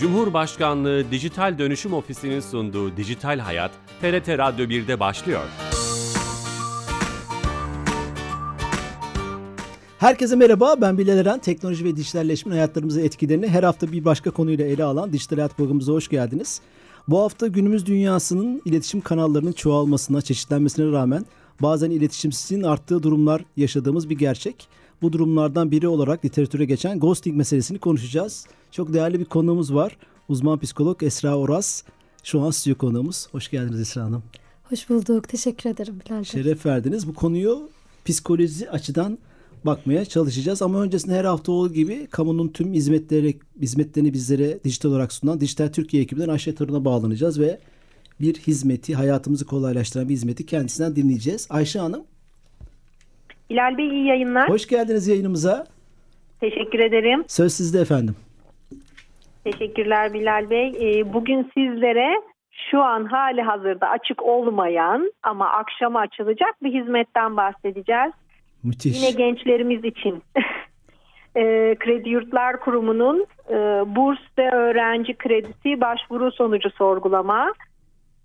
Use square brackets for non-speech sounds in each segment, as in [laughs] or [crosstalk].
Cumhurbaşkanlığı Dijital Dönüşüm Ofisi'nin sunduğu Dijital Hayat, TRT Radyo 1'de başlıyor. Herkese merhaba, ben Bilal Eren. Teknoloji ve dijitalleşmenin hayatlarımıza etkilerini her hafta bir başka konuyla ele alan Dijital Hayat programımıza hoş geldiniz. Bu hafta günümüz dünyasının iletişim kanallarının çoğalmasına, çeşitlenmesine rağmen bazen iletişimsizliğin arttığı durumlar yaşadığımız bir gerçek. Bu durumlardan biri olarak literatüre geçen ghosting meselesini konuşacağız. Çok değerli bir konuğumuz var. Uzman psikolog Esra Oras. Şu an stüdyo konuğumuz. Hoş geldiniz Esra Hanım. Hoş bulduk. Teşekkür ederim Bilal Şeref verdiniz. Bu konuyu psikoloji açıdan bakmaya çalışacağız. Ama öncesinde her hafta olduğu gibi kamunun tüm hizmetleri, hizmetlerini bizlere dijital olarak sunan Dijital Türkiye ekibinden Ayşe Tarun'a bağlanacağız ve bir hizmeti, hayatımızı kolaylaştıran bir hizmeti kendisinden dinleyeceğiz. Ayşe Hanım. Bilal Bey iyi yayınlar. Hoş geldiniz yayınımıza. Teşekkür ederim. Söz sizde efendim. Teşekkürler Bilal Bey. Ee, bugün sizlere şu an hali hazırda açık olmayan ama akşama açılacak bir hizmetten bahsedeceğiz. Müthiş. Yine gençlerimiz için. [laughs] e, Kredi Yurtlar Kurumu'nun e, burs ve öğrenci kredisi başvuru sonucu sorgulama,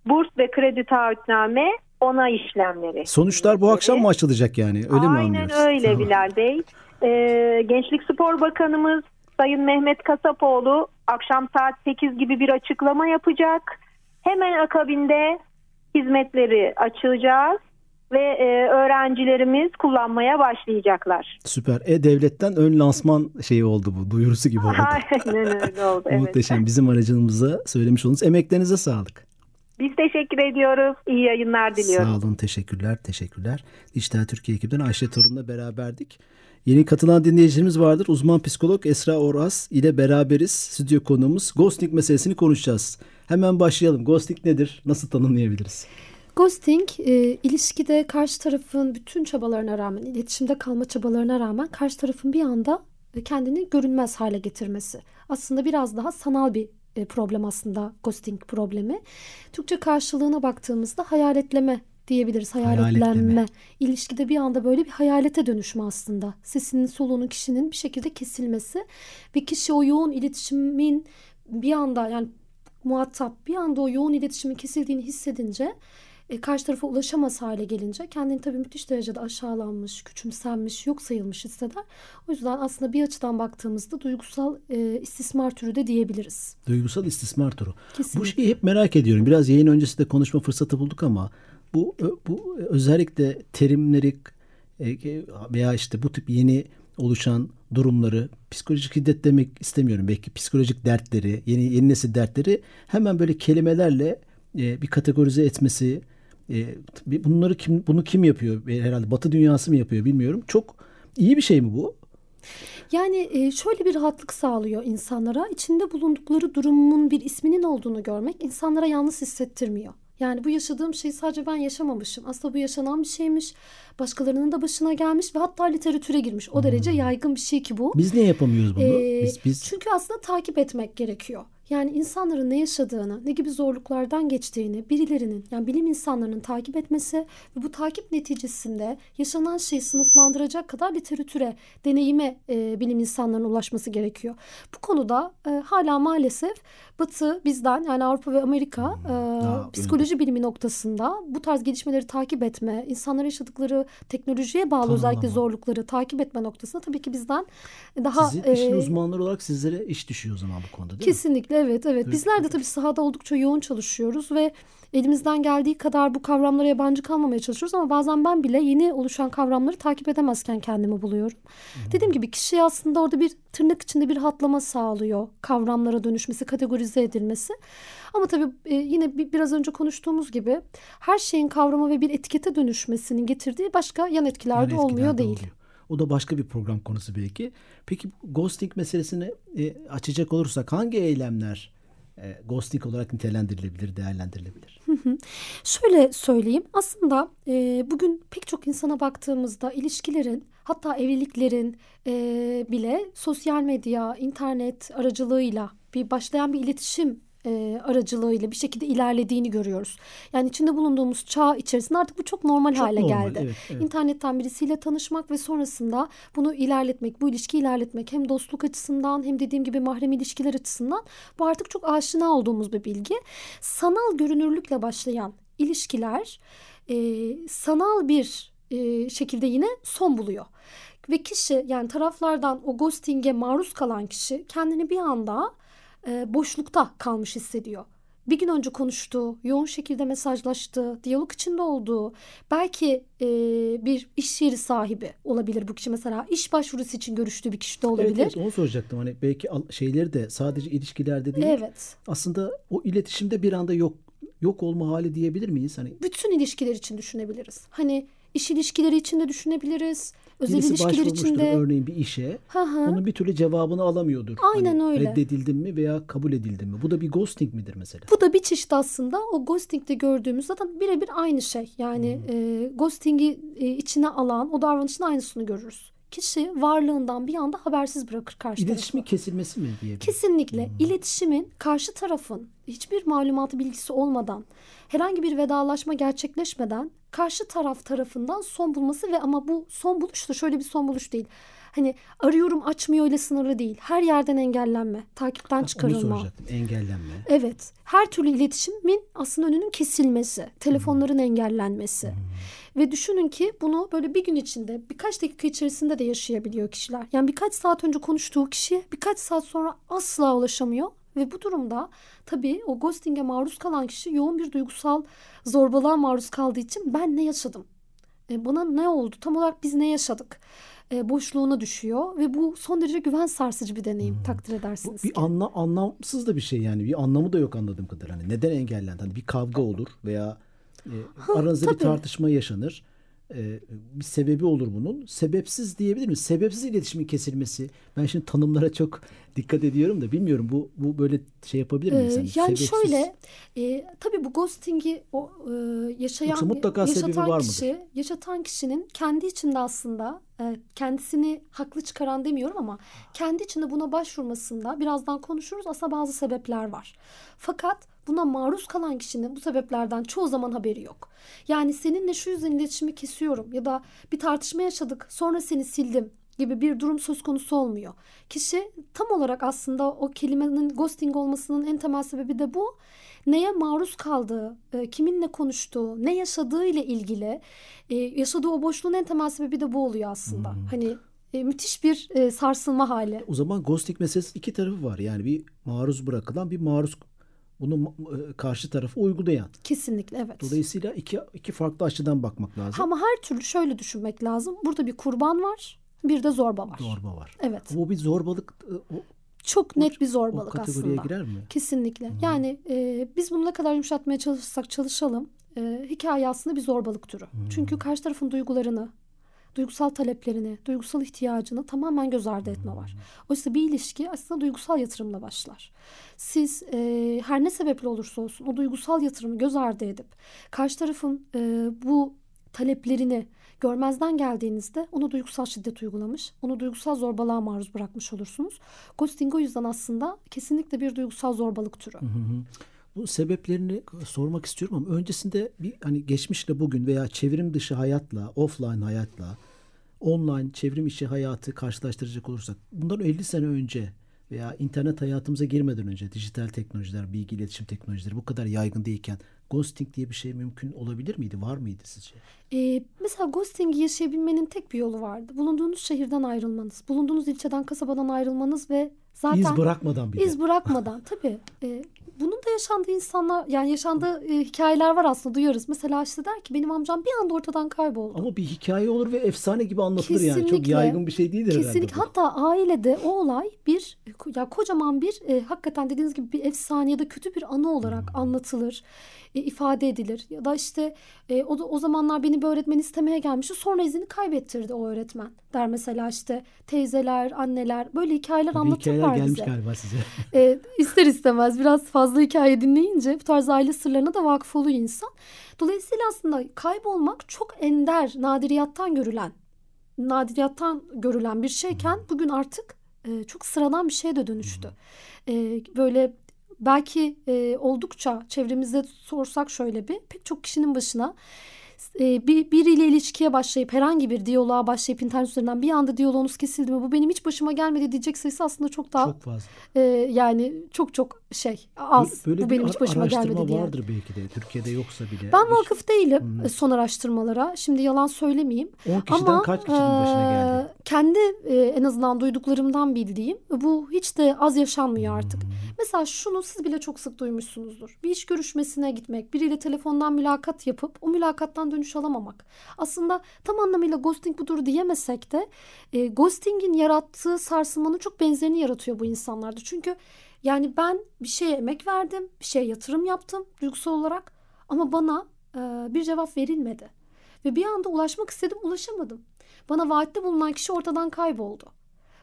burs ve kredi taahhütname onay işlemleri. Sonuçlar bu akşam mı açılacak yani? Öyle Aynen mi anlıyoruz? öyle Tamam. Bilal Bey. Ee, Gençlik Spor Bakanımız Sayın Mehmet Kasapoğlu akşam saat 8 gibi bir açıklama yapacak. Hemen akabinde hizmetleri açacağız ve e, öğrencilerimiz kullanmaya başlayacaklar. Süper. E-Devlet'ten ön lansman şeyi oldu bu. Duyurusu gibi oldu. [laughs] Aynen öyle oldu. Evet. Muhteşem. Bizim aracılığımıza söylemiş oldunuz. Emeklerinize sağlık. Biz teşekkür ediyoruz. İyi yayınlar diliyorum. Sağ olun. Teşekkürler. Teşekkürler. Dijital Türkiye ekibinden Ayşe Torun'la beraberdik. Yeni katılan dinleyicilerimiz vardır. Uzman psikolog Esra Oras ile beraberiz. Stüdyo konuğumuz. Ghosting meselesini konuşacağız. Hemen başlayalım. Ghosting nedir? Nasıl tanımlayabiliriz? Ghosting e, ilişkide karşı tarafın bütün çabalarına rağmen, iletişimde kalma çabalarına rağmen karşı tarafın bir anda kendini görünmez hale getirmesi. Aslında biraz daha sanal bir e, problem aslında ghosting problemi. Türkçe karşılığına baktığımızda hayaletleme diyebiliriz. Hayaletlenme. Hayaletleme. İlişkide bir anda böyle bir hayalete dönüşme aslında. Sesinin soluğunun kişinin bir şekilde kesilmesi ve kişi o yoğun iletişimin bir anda yani muhatap bir anda o yoğun iletişimin kesildiğini hissedince e, karşı tarafa ulaşamaz hale gelince kendini tabii müthiş derecede aşağılanmış, küçümsenmiş, yok sayılmış hisseder. O yüzden aslında bir açıdan baktığımızda duygusal e, istismar türü de diyebiliriz. Duygusal istismar turu. Kesinlikle. Bu şeyi hep merak ediyorum. Biraz yayın öncesi de konuşma fırsatı bulduk ama bu bu özellikle terimleri e, veya işte bu tip yeni oluşan durumları psikolojik şiddet demek istemiyorum. Belki psikolojik dertleri, yeni yeni nesil dertleri hemen böyle kelimelerle e, bir kategorize etmesi e, bunları kim bunu kim yapıyor? E, Herhalde Batı dünyası mı yapıyor bilmiyorum. Çok iyi bir şey mi bu? Yani e, şöyle bir rahatlık sağlıyor insanlara. İçinde bulundukları durumun bir isminin olduğunu görmek insanlara yalnız hissettirmiyor. Yani bu yaşadığım şeyi sadece ben yaşamamışım. Aslında bu yaşanan bir şeymiş. Başkalarının da başına gelmiş ve hatta literatüre girmiş. O derece yaygın bir şey ki bu. Biz niye yapamıyoruz bunu? Ee, biz biz Çünkü aslında takip etmek gerekiyor. Yani insanların ne yaşadığını, ne gibi zorluklardan geçtiğini birilerinin, yani bilim insanlarının takip etmesi ve bu takip neticesinde yaşanan şeyi sınıflandıracak kadar literatüre, deneyime e, bilim insanlarının ulaşması gerekiyor. Bu konuda e, hala maalesef Batı bizden yani Avrupa ve Amerika e, Ya, psikoloji bilimi noktasında bu tarz gelişmeleri takip etme, insanların yaşadıkları teknolojiye bağlı Tanımlama. özellikle zorlukları takip etme noktasında tabii ki bizden daha Sizin işin e, uzmanları olarak sizlere iş düşüyor o zaman bu konuda değil mi? Kesinlikle evet evet. Bizler de tabii sahada oldukça yoğun çalışıyoruz ve elimizden geldiği kadar bu kavramlara yabancı kalmamaya çalışıyoruz ama bazen ben bile yeni oluşan kavramları takip edemezken kendimi buluyorum. Dediğim gibi kişiye aslında orada bir tırnak içinde bir rahatlama sağlıyor. Kavramlara dönüşmesi, kategorize edilmesi. Ama tabii e, yine bir, biraz önce konuştuğumuz gibi her şeyin kavrama ve bir etikete dönüşmesinin getirdiği başka yan etkiler Yani de olmuyor eskilerde değil. oluyor. O da başka bir program konusu belki. Peki ghosting meselesini e, açacak olursak hangi eylemler e, ghosting olarak nitelendirilebilir, değerlendirilebilir? Şöyle söyleyeyim aslında e, bugün pek çok insana baktığımızda ilişkilerin hatta evliliklerin e, bile sosyal medya, internet aracılığıyla bir başlayan bir iletişim e, aracılığıyla bir şekilde ilerlediğini görüyoruz. Yani içinde bulunduğumuz çağ içerisinde artık bu çok normal Çok hale normal, geldi. evet, evet. İnternetten birisiyle tanışmak ve sonrasında bunu ilerletmek, bu ilişkiyi ilerletmek hem dostluk açısından hem dediğim gibi mahrem ilişkiler açısından bu artık çok aşina olduğumuz bir bilgi. Sanal görünürlükle başlayan ilişkiler e, sanal bir e, şekilde yine son buluyor. Ve kişi yani taraflardan o ghosting'e maruz kalan kişi kendini bir anda e, boşlukta kalmış hissediyor. Bir gün önce konuştuğu, yoğun şekilde mesajlaştığı, diyalog içinde olduğu, belki e, bir iş yeri sahibi olabilir bu kişi. Mesela iş başvurusu için görüştüğü bir kişi de olabilir. Evet, evet onu soracaktım. Hani belki şeyleri de sadece ilişkilerde değil. Evet. Aslında o iletişimde bir anda yok yok olma hali diyebilir miyiz? Hani Bütün ilişkiler için düşünebiliriz. Hani iş ilişkileri için de düşünebiliriz. Özel birisi ilişkiler için de. örneğin bir işe. Hı hı. Onun bir türlü cevabını alamıyordur. Aynen Hani öyle. Reddedildim mi veya kabul edildim mi? Bu da bir ghosting midir mesela? Bu da bir çeşit aslında o ghosting'de gördüğümüz zaten birebir aynı şey. Yani e, ghosting'i e, içine alan o davranışın aynısını görürüz. Kişi varlığından bir anda habersiz bırakır karşı İletişimin tarafı. kesilmesi mi diyebiliriz? Kesinlikle iletişimin karşı tarafın hiçbir malumatı bilgisi olmadan herhangi bir vedalaşma gerçekleşmeden karşı taraf tarafından son bulması ve ama bu son buluş da şöyle bir son buluş değil. Hani arıyorum açmıyor öyle sınırlı değil. Her yerden engellenme, takipten Onu çıkarılma. soracaktım. Engellenme. Evet. Her türlü iletişimin aslında önünün kesilmesi, telefonların engellenmesi. Ve düşünün ki bunu böyle bir gün içinde, birkaç dakika içerisinde de yaşayabiliyor kişiler. Yani birkaç saat önce konuştuğu kişiye birkaç saat sonra asla ulaşamıyor. Ve bu durumda tabii o ghosting'e maruz kalan kişi yoğun bir duygusal zorbalığa maruz kaldığı için ben ne yaşadım? E, bana ne oldu? Tam olarak biz ne yaşadık? E, boşluğuna düşüyor ve bu son derece güven sarsıcı bir deneyim takdir Bu edersiniz bir ki. anla, anlamsız da bir şey yani. Bir anlamı da yok anladığım kadarıyla. Hani neden engellendi? Hani bir kavga olur veya e, aranızda bir tabii. tartışma yaşanır. E, bir sebebi olur bunun. Sebepsiz diyebilir miyiz? Sebepsiz iletişimin kesilmesi. Ben şimdi tanımlara çok dikkat ediyorum da bilmiyorum bu bu böyle şey yapabilir miyiz? Ee, Hani yani sebepsiz- şöyle e, tabii bu ghosting'i o e, yaşayan Yoksa mutlaka yaşatan mıdır? kişi yaşatan kişinin kendi içinde aslında e, kendisini haklı çıkaran demiyorum ama kendi içinde buna başvurmasında birazdan konuşuruz aslında bazı sebepler var. Fakat buna maruz kalan kişinin bu sebeplerden çoğu zaman haberi yok. Yani seninle şu yüzden iletişimi kesiyorum ya da bir tartışma yaşadık sonra seni sildim gibi bir durum söz konusu olmuyor. Kişi tam olarak aslında o kelimenin ghosting olmasının en temel sebebi de bu. Neye maruz kaldığı, e, kiminle konuştuğu, ne yaşadığı ile ilgili e, yaşadığı o boşluğun en temel sebebi de bu oluyor aslında. Hani e, müthiş bir sarsılma hali. O zaman ghosting meselesi iki tarafı var. Yani bir maruz bırakılan bir maruz bunu e, karşı tarafı uygulayan. Kesinlikle evet. Dolayısıyla iki iki farklı açıdan bakmak lazım. Ama her türlü şöyle düşünmek lazım. Burada bir kurban var, bir de zorba var. Zorba var. Evet. Bu bir zorbalık e, o, Çok net bir o zorbalık kategoriye aslında. girer mi? Kesinlikle. Yani e, biz bunu ne kadar yumuşatmaya çalışsak çalışalım. E, hikaye aslında bir zorbalık türü. Çünkü karşı tarafın duygularını, duygusal taleplerini, duygusal ihtiyacını tamamen göz ardı etme var. Oysa bir ilişki aslında duygusal yatırımla başlar. Siz e, her ne sebeple olursa olsun o duygusal yatırımı göz ardı edip karşı tarafın e, bu taleplerini görmezden geldiğinizde ona duygusal şiddet uygulamış, onu duygusal zorbalığa maruz bırakmış olursunuz. Ghosting o yüzden aslında kesinlikle bir duygusal zorbalık türü. Bu sebeplerini sormak istiyorum ama öncesinde bir hani geçmişle bugün veya çevrim dışı hayatla, offline hayatla, online çevrim içi hayatı karşılaştıracak olursak bundan 50 sene önce veya internet hayatımıza girmeden önce dijital teknolojiler, bilgi iletişim teknolojileri bu kadar yaygın değilken ghosting diye bir şey mümkün olabilir miydi? Var mıydı sizce? Ee, mesela ghosting'i yaşayabilmenin tek bir yolu vardı. Bulunduğunuz şehirden ayrılmanız, bulunduğunuz ilçeden, kasabadan ayrılmanız ve zaten İz bırakmadan bir de. iz bırakmadan tabii. e, bunun da yaşandığı insanlar yani yaşandığı e, hikayeler var aslında duyuyoruz. Mesela işte der ki benim amcam bir anda ortadan kayboldu. Ama bir hikaye olur ve efsane gibi anlatılır yani. Çok Kesinlikle. yaygın bir şey değildir herhalde Kesinlikle. bu. Hatta ailede o olay bir ya kocaman bir e, hakikaten dediğiniz gibi bir efsane ya da kötü bir anı olarak Hmm. anlatılır, e, ifade edilir. Ya da işte e, o, da- o zamanlar beni bir öğretmen istemeye gelmişti. Sonra izini kaybettirdi o öğretmen. Der mesela işte teyzeler, anneler böyle hikayeler Bir anlatırlar hikayeler gelmiş bize. galiba size. E, ister istemez biraz fazla hikaye dinleyince bu tarz aile sırlarına da vakıf oluyor insan. Dolayısıyla aslında kaybolmak çok ender, nadiriyattan görülen, nadiriyattan görülen bir şeyken bugün artık e, çok sıradan bir şeye de dönüştü. E, böyle belki e, oldukça çevremizde sorsak şöyle bir pek çok kişinin başına e, bir biriyle ilişkiye başlayıp herhangi bir diyaloğa başlayıp internet üzerinden bir anda diyaloğunuz kesildi mi bu benim hiç başıma gelmedi diyecek sayısı aslında çok daha Çok fazla. e, yani çok çok şey az Böyle bu benim hiç başıma gelmedi diye. vardır belki de. Türkiye'de yoksa bile. Ben vakıf değilim Hmm. son araştırmalara. Şimdi yalan söylemeyeyim. 10 kişiden Ama kaç kişinin başına geldi? e, kendi e, en azından duyduklarımdan bildiğim bu hiç de az yaşanmıyor artık. Hmm. Mesela şunu siz bile çok sık duymuşsunuzdur. Bir iş görüşmesine gitmek, biriyle telefondan mülakat yapıp o mülakattan dönüş alamamak. Aslında tam anlamıyla ghosting budur diyemesek de e, ghostingin yarattığı sarsılmanın çok benzerini yaratıyor bu insanlarda. Çünkü yani ben bir şeye emek verdim, bir şeye yatırım yaptım duygusal olarak ama bana e, bir cevap verilmedi. Ve bir anda ulaşmak istedim, ulaşamadım. Bana vaatte bulunan kişi ortadan kayboldu.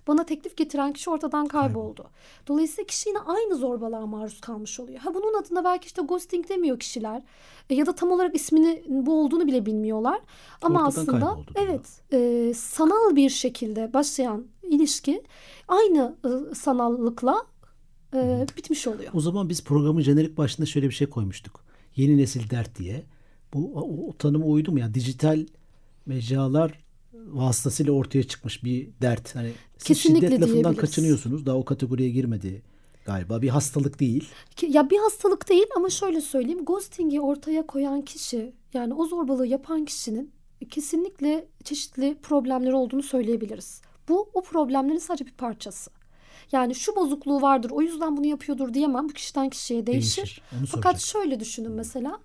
Bana teklif getiren kişi ortadan kayboldu. Dolayısıyla kişi yine aynı zorbalığa maruz kalmış oluyor. Ha bunun adına belki işte ghosting demiyor kişiler. E, ya da tam olarak ismini bu olduğunu bile bilmiyorlar. Ama Ortadan aslında evet e, sanal bir şekilde başlayan ilişki aynı e, sanallıkla e, bitmiş oluyor. O zaman biz programın jenerik başında şöyle bir şey koymuştuk. Yeni nesil dert diye. Bu o, o tanıma uydu mu? Yani dijital mecralar vasıtasıyla ortaya çıkmış bir dert. Hani Kesinlikle şiddet lafından kaçınıyorsunuz. Daha o kategoriye girmedi galiba. Bir hastalık değil. Ya bir hastalık değil ama şöyle söyleyeyim. Ghosting'i ortaya koyan kişi yani o zorbalığı yapan kişinin kesinlikle çeşitli problemleri olduğunu söyleyebiliriz. Bu o problemlerin sadece bir parçası. Yani şu bozukluğu vardır o yüzden bunu yapıyordur diyemem. Bu kişiden kişiye değişir. Değişir. Fakat şöyle düşünün mesela.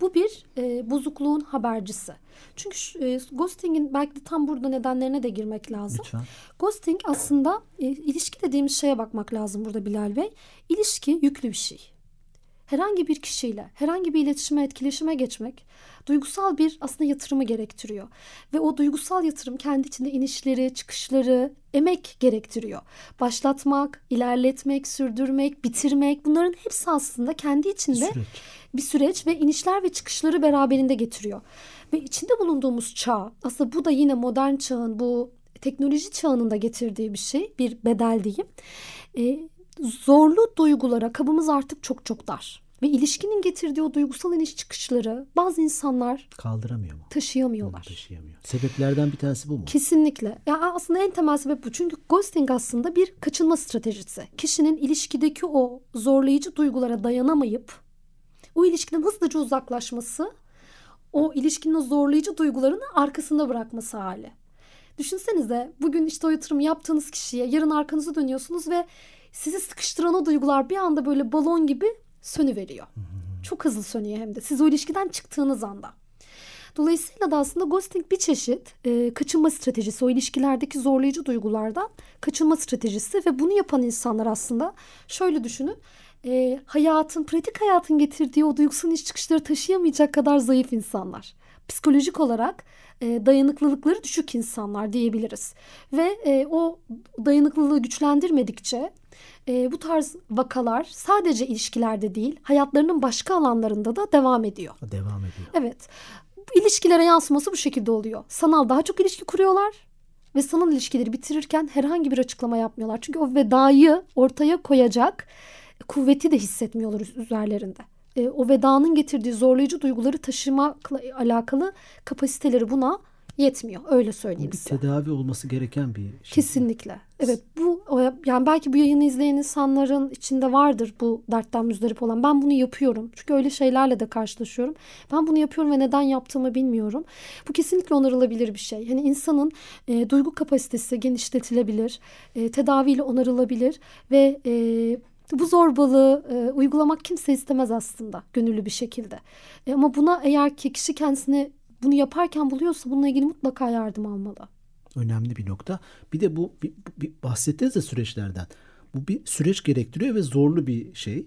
Bu bir e, bozukluğun habercisi. Çünkü e, ghosting'in belki de tam burada nedenlerine de girmek lazım. Lütfen. Ghosting aslında e, ilişki dediğimiz şeye bakmak lazım burada Bilal Bey. İlişki yüklü bir şey. Herhangi bir kişiyle herhangi bir iletişime, etkileşime geçmek duygusal bir aslında yatırımı gerektiriyor. Ve o duygusal yatırım kendi içinde inişleri, çıkışları, emek gerektiriyor. Başlatmak, ilerletmek, sürdürmek, bitirmek bunların hepsi aslında kendi içinde Süreç. Bir süreç ve inişler ve çıkışları beraberinde getiriyor. Ve içinde bulunduğumuz çağ aslında bu da yine modern çağın bu teknoloji çağının da getirdiği bir şey bir bedel diyeyim. Ee, zorlu duygulara kabımız artık çok çok dar. Ve ilişkinin getirdiği o duygusal iniş çıkışları bazı insanlar Kaldıramıyor mu? taşıyamıyorlar. Taşıyamıyor. Sebeplerden bir tanesi bu mu? Kesinlikle. Ya aslında en temel sebep bu. Çünkü ghosting aslında bir kaçınma stratejisi. Kişinin ilişkideki o zorlayıcı duygulara dayanamayıp o ilişkiden hızlıca uzaklaşması, o ilişkinin o zorlayıcı duygularını arkasında bırakması hali. Düşünsenize bugün işte o yatırım yaptığınız kişiye yarın arkanızı dönüyorsunuz ve sizi sıkıştıran o duygular bir anda böyle balon gibi sönüveriyor. Çok hızlı sönüyor hem de. Siz o ilişkiden çıktığınız anda. Dolayısıyla da aslında ghosting bir çeşit e, kaçınma stratejisi. O ilişkilerdeki zorlayıcı duygulardan kaçınma stratejisi ve bunu yapan insanlar aslında şöyle düşünün. E, hayatın, pratik hayatın getirdiği o duygusal iş çıkışları taşıyamayacak kadar zayıf insanlar. Psikolojik olarak e, dayanıklılıkları düşük insanlar diyebiliriz. Ve e, o dayanıklılığı güçlendirmedikçe e, bu tarz vakalar sadece ilişkilerde değil hayatlarının başka alanlarında da devam ediyor. Devam ediyor. Evet. İlişkilere yansıması bu şekilde oluyor. Sanal daha çok ilişki kuruyorlar ve sanal ilişkileri bitirirken herhangi bir açıklama yapmıyorlar. Çünkü o vedayı ortaya koyacak kuvveti de hissetmiyorlar üzerlerinde. E, o vedanın getirdiği zorlayıcı duyguları taşımakla alakalı kapasiteleri buna yetmiyor. Öyle Bu söyleyeyim bir size. tedavi olması gereken bir şey. Kesinlikle. Evet bu yani belki bu yayını izleyen insanların içinde vardır bu dertten müzdarip olan. Ben bunu yapıyorum. Çünkü öyle şeylerle de karşılaşıyorum. Ben bunu yapıyorum ve neden yaptığımı bilmiyorum. Bu kesinlikle onarılabilir bir şey. Hani insanın e, duygu kapasitesi genişletilebilir. E, tedaviyle onarılabilir ve e, bu zorbalığı e, uygulamak kimse istemez aslında gönüllü bir şekilde. E, ama buna eğer ki kişi kendisini bunu yaparken buluyorsa bununla ilgili mutlaka yardım almalı. önemli bir nokta. Bir de bu bir, bir bahsettiniz de süreçlerden. Bu bir süreç gerektiriyor ve zorlu bir şey.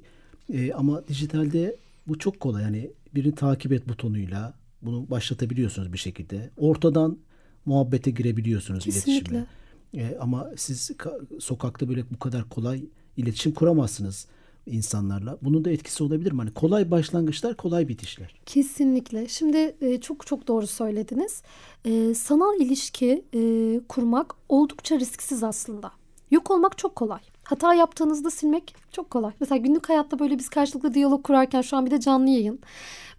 Ee, ama dijitalde bu çok kolay. Yani birini takip et butonuyla bunu başlatabiliyorsunuz bir şekilde. Ortadan muhabbete girebiliyorsunuz Kesinlikle. iletişime. Ee, ama siz ka- sokakta böyle bu kadar kolay iletişim kuramazsınız insanlarla. Bunun da etkisi olabilir mi? Hani kolay başlangıçlar, kolay bitişler. Kesinlikle. Şimdi e, çok çok doğru söylediniz. E, sanal ilişki e, kurmak oldukça risksiz aslında. Yok olmak çok kolay. Hata yaptığınızda silmek çok kolay. Mesela günlük hayatta böyle biz karşılıklı diyalog kurarken şu an bir de canlı yayın.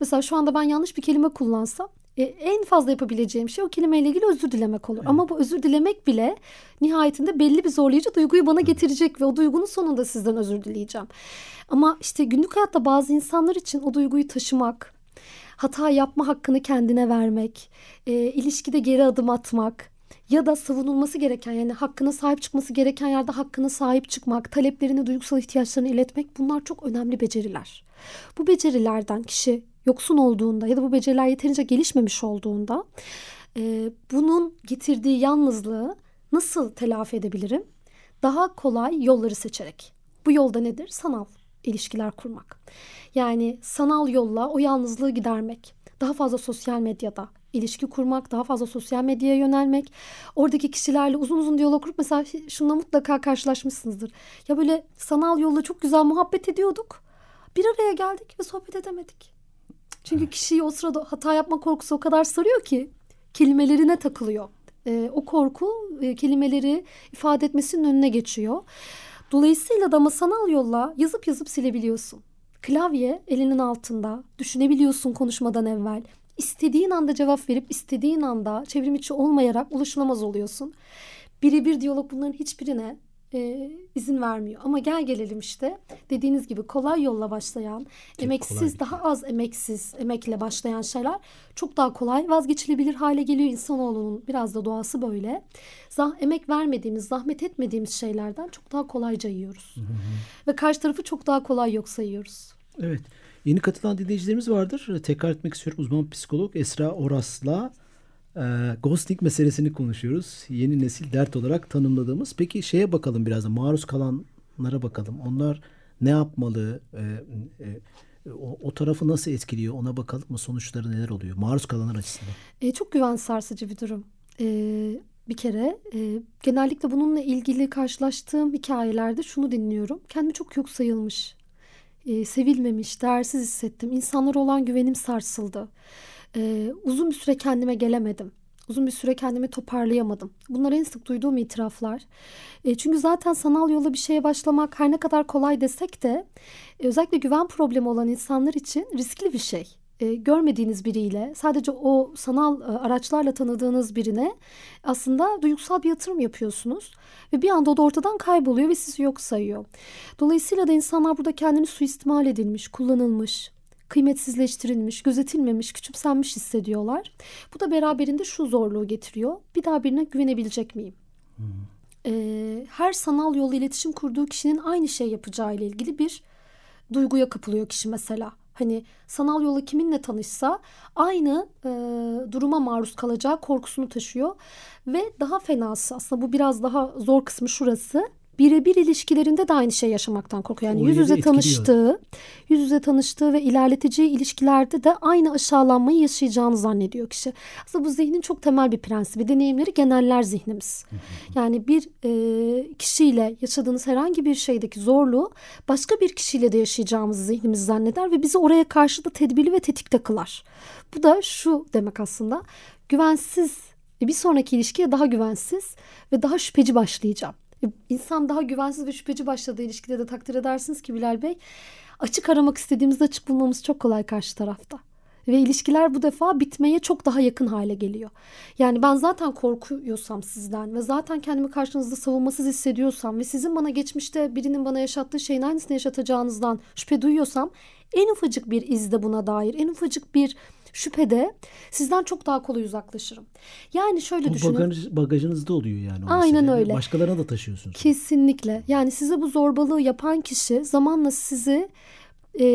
Mesela şu anda ben yanlış bir kelime kullansam e, en fazla yapabileceğim şey o kelimeyle ilgili özür dilemek olur. Evet. Ama bu özür dilemek bile nihayetinde belli bir zorlayıcı duyguyu bana getirecek ve o duygunun sonunda sizden özür dileyeceğim. Ama işte günlük hayatta bazı insanlar için o duyguyu taşımak, hata yapma hakkını kendine vermek, e, ilişkide geri adım atmak ya da savunulması gereken yani hakkına sahip çıkması gereken yerde hakkına sahip çıkmak, taleplerini, duygusal ihtiyaçlarını iletmek bunlar çok önemli beceriler. Bu becerilerden kişi yoksun olduğunda ya da bu beceriler yeterince gelişmemiş olduğunda e, bunun getirdiği yalnızlığı nasıl telafi edebilirim? Daha kolay yolları seçerek. Bu yolda nedir? Sanal ilişkiler kurmak. Yani sanal yolla o yalnızlığı gidermek. Daha fazla sosyal medyada ilişki kurmak, daha fazla sosyal medyaya yönelmek. Oradaki kişilerle uzun uzun diyalog kurup mesela şununla mutlaka karşılaşmışsınızdır. Ya böyle sanal yolla çok güzel muhabbet ediyorduk. Bir araya geldik ve sohbet edemedik. Çünkü kişiyi o sırada hata yapma korkusu o kadar sarıyor ki kelimelerine takılıyor. E, o korku e, kelimeleri ifade etmesinin önüne geçiyor. Dolayısıyla da ama sanal yolla yazıp yazıp silebiliyorsun. Klavye elinin altında. Düşünebiliyorsun konuşmadan evvel. İstediğin anda cevap verip istediğin anda çevrim içi olmayarak ulaşılamaz oluyorsun. Birebir diyalog bunların hiçbirine e, izin vermiyor. Ama gel gelelim işte dediğiniz gibi kolay yolla başlayan, çok emeksiz daha az emeksiz emekle başlayan şeyler çok daha kolay vazgeçilebilir hale geliyor. İnsanoğlunun biraz da doğası böyle. Zah emek vermediğimiz, zahmet etmediğimiz şeylerden çok daha kolayca yiyoruz. Hı hı. Ve karşı tarafı çok daha kolay yok sayıyoruz. Evet. Yeni katılan dinleyicilerimiz vardır. Tekrar etmek istiyorum. Uzman psikolog Esra Oras'la e, ghosting meselesini konuşuyoruz. Yeni nesil dert olarak tanımladığımız. Peki şeye bakalım biraz da maruz kalanlara bakalım. Onlar ne yapmalı? E, e, o, o tarafı nasıl etkiliyor ona bakalım mı? Sonuçları neler oluyor? Maruz kalanlar açısından. E, çok güven sarsıcı bir durum. E, bir kere e, genellikle bununla ilgili karşılaştığım hikayelerde şunu dinliyorum. Kendimi çok yok sayılmış, e, sevilmemiş, değersiz hissettim. İnsanlara olan güvenim sarsıldı. E, uzun bir süre kendime gelemedim. Uzun bir süre kendimi toparlayamadım. Bunlar en sık duyduğum itiraflar. E, çünkü zaten sanal yolla bir şeye başlamak her ne kadar kolay desek de e, özellikle güven problemi olan insanlar için riskli bir şey e, görmediğiniz biriyle sadece o sanal e, araçlarla tanıdığınız birine aslında duygusal bir yatırım yapıyorsunuz ve bir anda o da ortadan kayboluyor ve sizi yok sayıyor. Dolayısıyla da insanlar burada kendini suistimal edilmiş, kullanılmış, kıymetsizleştirilmiş, gözetilmemiş, küçümsenmiş hissediyorlar. Bu da beraberinde şu zorluğu getiriyor. Bir daha birine güvenebilecek miyim? Hmm. Ee, her sanal yolu iletişim kurduğu kişinin aynı şey yapacağı ile ilgili bir duyguya kapılıyor kişi mesela. Hani sanal yola kiminle tanışsa aynı e, duruma maruz kalacağı korkusunu taşıyor. Ve daha fenası aslında bu biraz daha zor kısmı şurası birebir ilişkilerinde de aynı şey yaşamaktan korkuyor. Yani o yüz yüze tanıştığı, yüz yüze tanıştığı ve ilerleteceği ilişkilerde de aynı aşağılanmayı yaşayacağını zannediyor kişi. Aslında bu zihnin çok temel bir prensibi. Deneyimleri geneller zihnimiz. Yani bir e, kişiyle yaşadığınız herhangi bir şeydeki zorluğu başka bir kişiyle de yaşayacağımızı zihnimiz zanneder ve bizi oraya karşı da tedbirli ve tetikte kılar. Bu da şu demek aslında güvensiz bir sonraki ilişkiye daha güvensiz ve daha şüpheci başlayacağım. İnsan daha güvensiz ve şüpheci başladığı ilişkide de takdir edersiniz ki Bilal Bey açık aramak istediğimizde açık bulmamız çok kolay karşı tarafta. Ve ilişkiler bu defa bitmeye çok daha yakın hale geliyor. Yani ben zaten korkuyorsam sizden ve zaten kendimi karşınızda savunmasız hissediyorsam ve sizin bana geçmişte birinin bana yaşattığı şeyin aynısını yaşatacağınızdan şüphe duyuyorsam en ufacık bir izde buna dair, en ufacık bir şüphede sizden çok daha kolay uzaklaşırım. Yani şöyle bu düşünün. Bagaj, bagajınızda oluyor yani. Aynen mesele. öyle. Başkalarına da taşıyorsunuz. Kesinlikle. Yani size bu zorbalığı yapan kişi zamanla sizi e,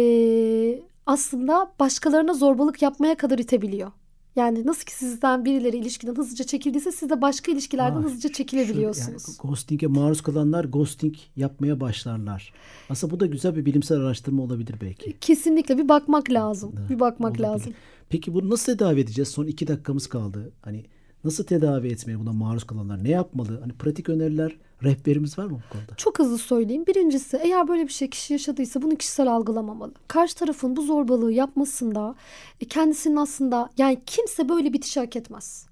aslında başkalarına zorbalık yapmaya kadar itebiliyor. Yani nasıl ki sizden birileri ilişkiden hızlıca çekildiyse siz de başka ilişkilerden ha, hızlıca çekilebiliyorsunuz. Şu, yani ghosting'e maruz kalanlar ghosting yapmaya başlarlar. Aslında bu da güzel bir bilimsel araştırma olabilir belki. Kesinlikle bir bakmak lazım. Da, bir bakmak olabilir. lazım. Peki bunu nasıl tedavi edeceğiz? Son iki dakikamız kaldı. Hani nasıl tedavi etmeye buna maruz kalanlar ne yapmalı? Hani pratik öneriler, rehberimiz var mı bu konuda? Çok hızlı söyleyeyim. Birincisi eğer böyle bir şey kişi yaşadıysa bunu kişisel algılamamalı. Karşı tarafın bu zorbalığı yapmasında e, kendisinin aslında yani kimse böyle bitişi hak etmez.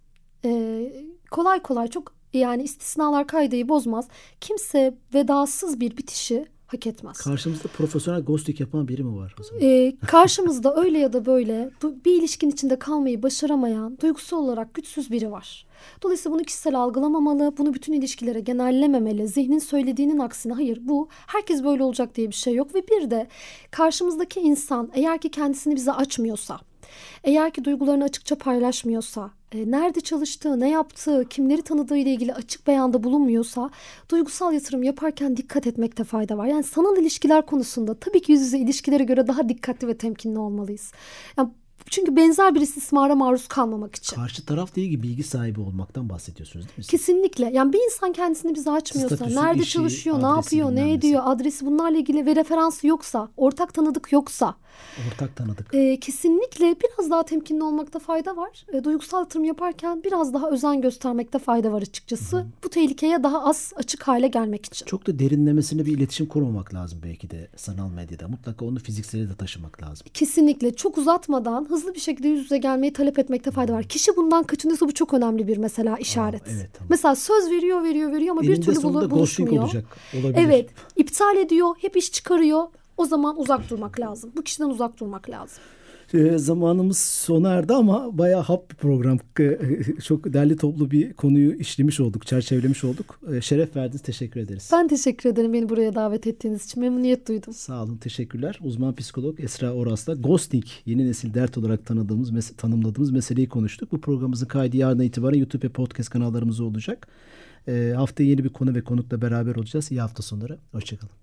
Ee, kolay kolay çok Yani istisnalar kaideyi bozmaz. Kimse vedasız bir bitişi hak etmez. Karşımızda profesyonel ghosting yapan biri mi var? Ee, karşımızda öyle ya da böyle bir ilişkin içinde kalmayı başaramayan, duygusal olarak güçsüz biri var. Dolayısıyla bunu kişisel algılamamalı, bunu bütün ilişkilere genellememeli. Zihnin söylediğinin aksine hayır bu herkes böyle olacak diye bir şey yok. Ve bir de karşımızdaki insan eğer ki kendisini bize açmıyorsa, eğer ki duygularını açıkça paylaşmıyorsa, e, nerede çalıştığı, ne yaptığı, kimleri tanıdığı ile ilgili açık beyanda bulunmuyorsa duygusal yatırım yaparken dikkat etmekte fayda var. Yani sanal ilişkiler konusunda tabii ki yüz yüze ilişkilere göre daha dikkatli ve temkinli olmalıyız. Yani çünkü benzer bir istismara maruz kalmamak için. Karşı tarafla ilgili bilgi sahibi olmaktan bahsediyorsunuz değil mi? Kesinlikle. Yani bir insan kendisini bize açmıyorsa, Statüsü, nerede işi, çalışıyor, ne yapıyor, ne ediyor, adresi bunlarla ilgili ve referansı yoksa, ortak tanıdık yoksa Ortak tanıdık. e, kesinlikle biraz daha temkinli olmakta fayda var. E, duygusal yatırım yaparken biraz daha özen göstermekte fayda var açıkçası. Bu tehlikeye daha az açık hale gelmek için. Çok da derinlemesine bir iletişim kurmamak lazım belki de sanal medyada. Mutlaka onu fiziksele de taşımak lazım. Kesinlikle çok uzatmadan hızlı bir şekilde yüz yüze gelmeyi talep etmekte fayda var. Kişi bundan kaçınıyorsa bu çok önemli bir mesela işaret. evet, tamam. Mesela söz veriyor veriyor veriyor ama bir Eninde türlü bulu- buluşmuyor. olacak. Olabilir. Evet iptal ediyor hep iş çıkarıyor. O zaman uzak durmak lazım. Bu kişiden uzak durmak lazım. Ee, zamanımız sona erdi ama bayağı hap bir program. Ee, Çok derli toplu bir konuyu işlemiş olduk, çerçevelemiş olduk. Ee, Şeref verdiniz, teşekkür ederiz. Ben teşekkür ederim beni buraya davet ettiğiniz için. Memnuniyet duydum. Sağ olun, teşekkürler. Uzman psikolog Esra Oras'la ghosting, yeni nesil dert olarak tanıdığımız, mes- tanımladığımız meseleyi konuştuk. Bu programımızın kaydı yarına itibaren YouTube ve podcast kanallarımızda olacak. Ee, haftaya yeni bir konu ve konukla beraber olacağız. İyi hafta sonları. Hoşçakalın.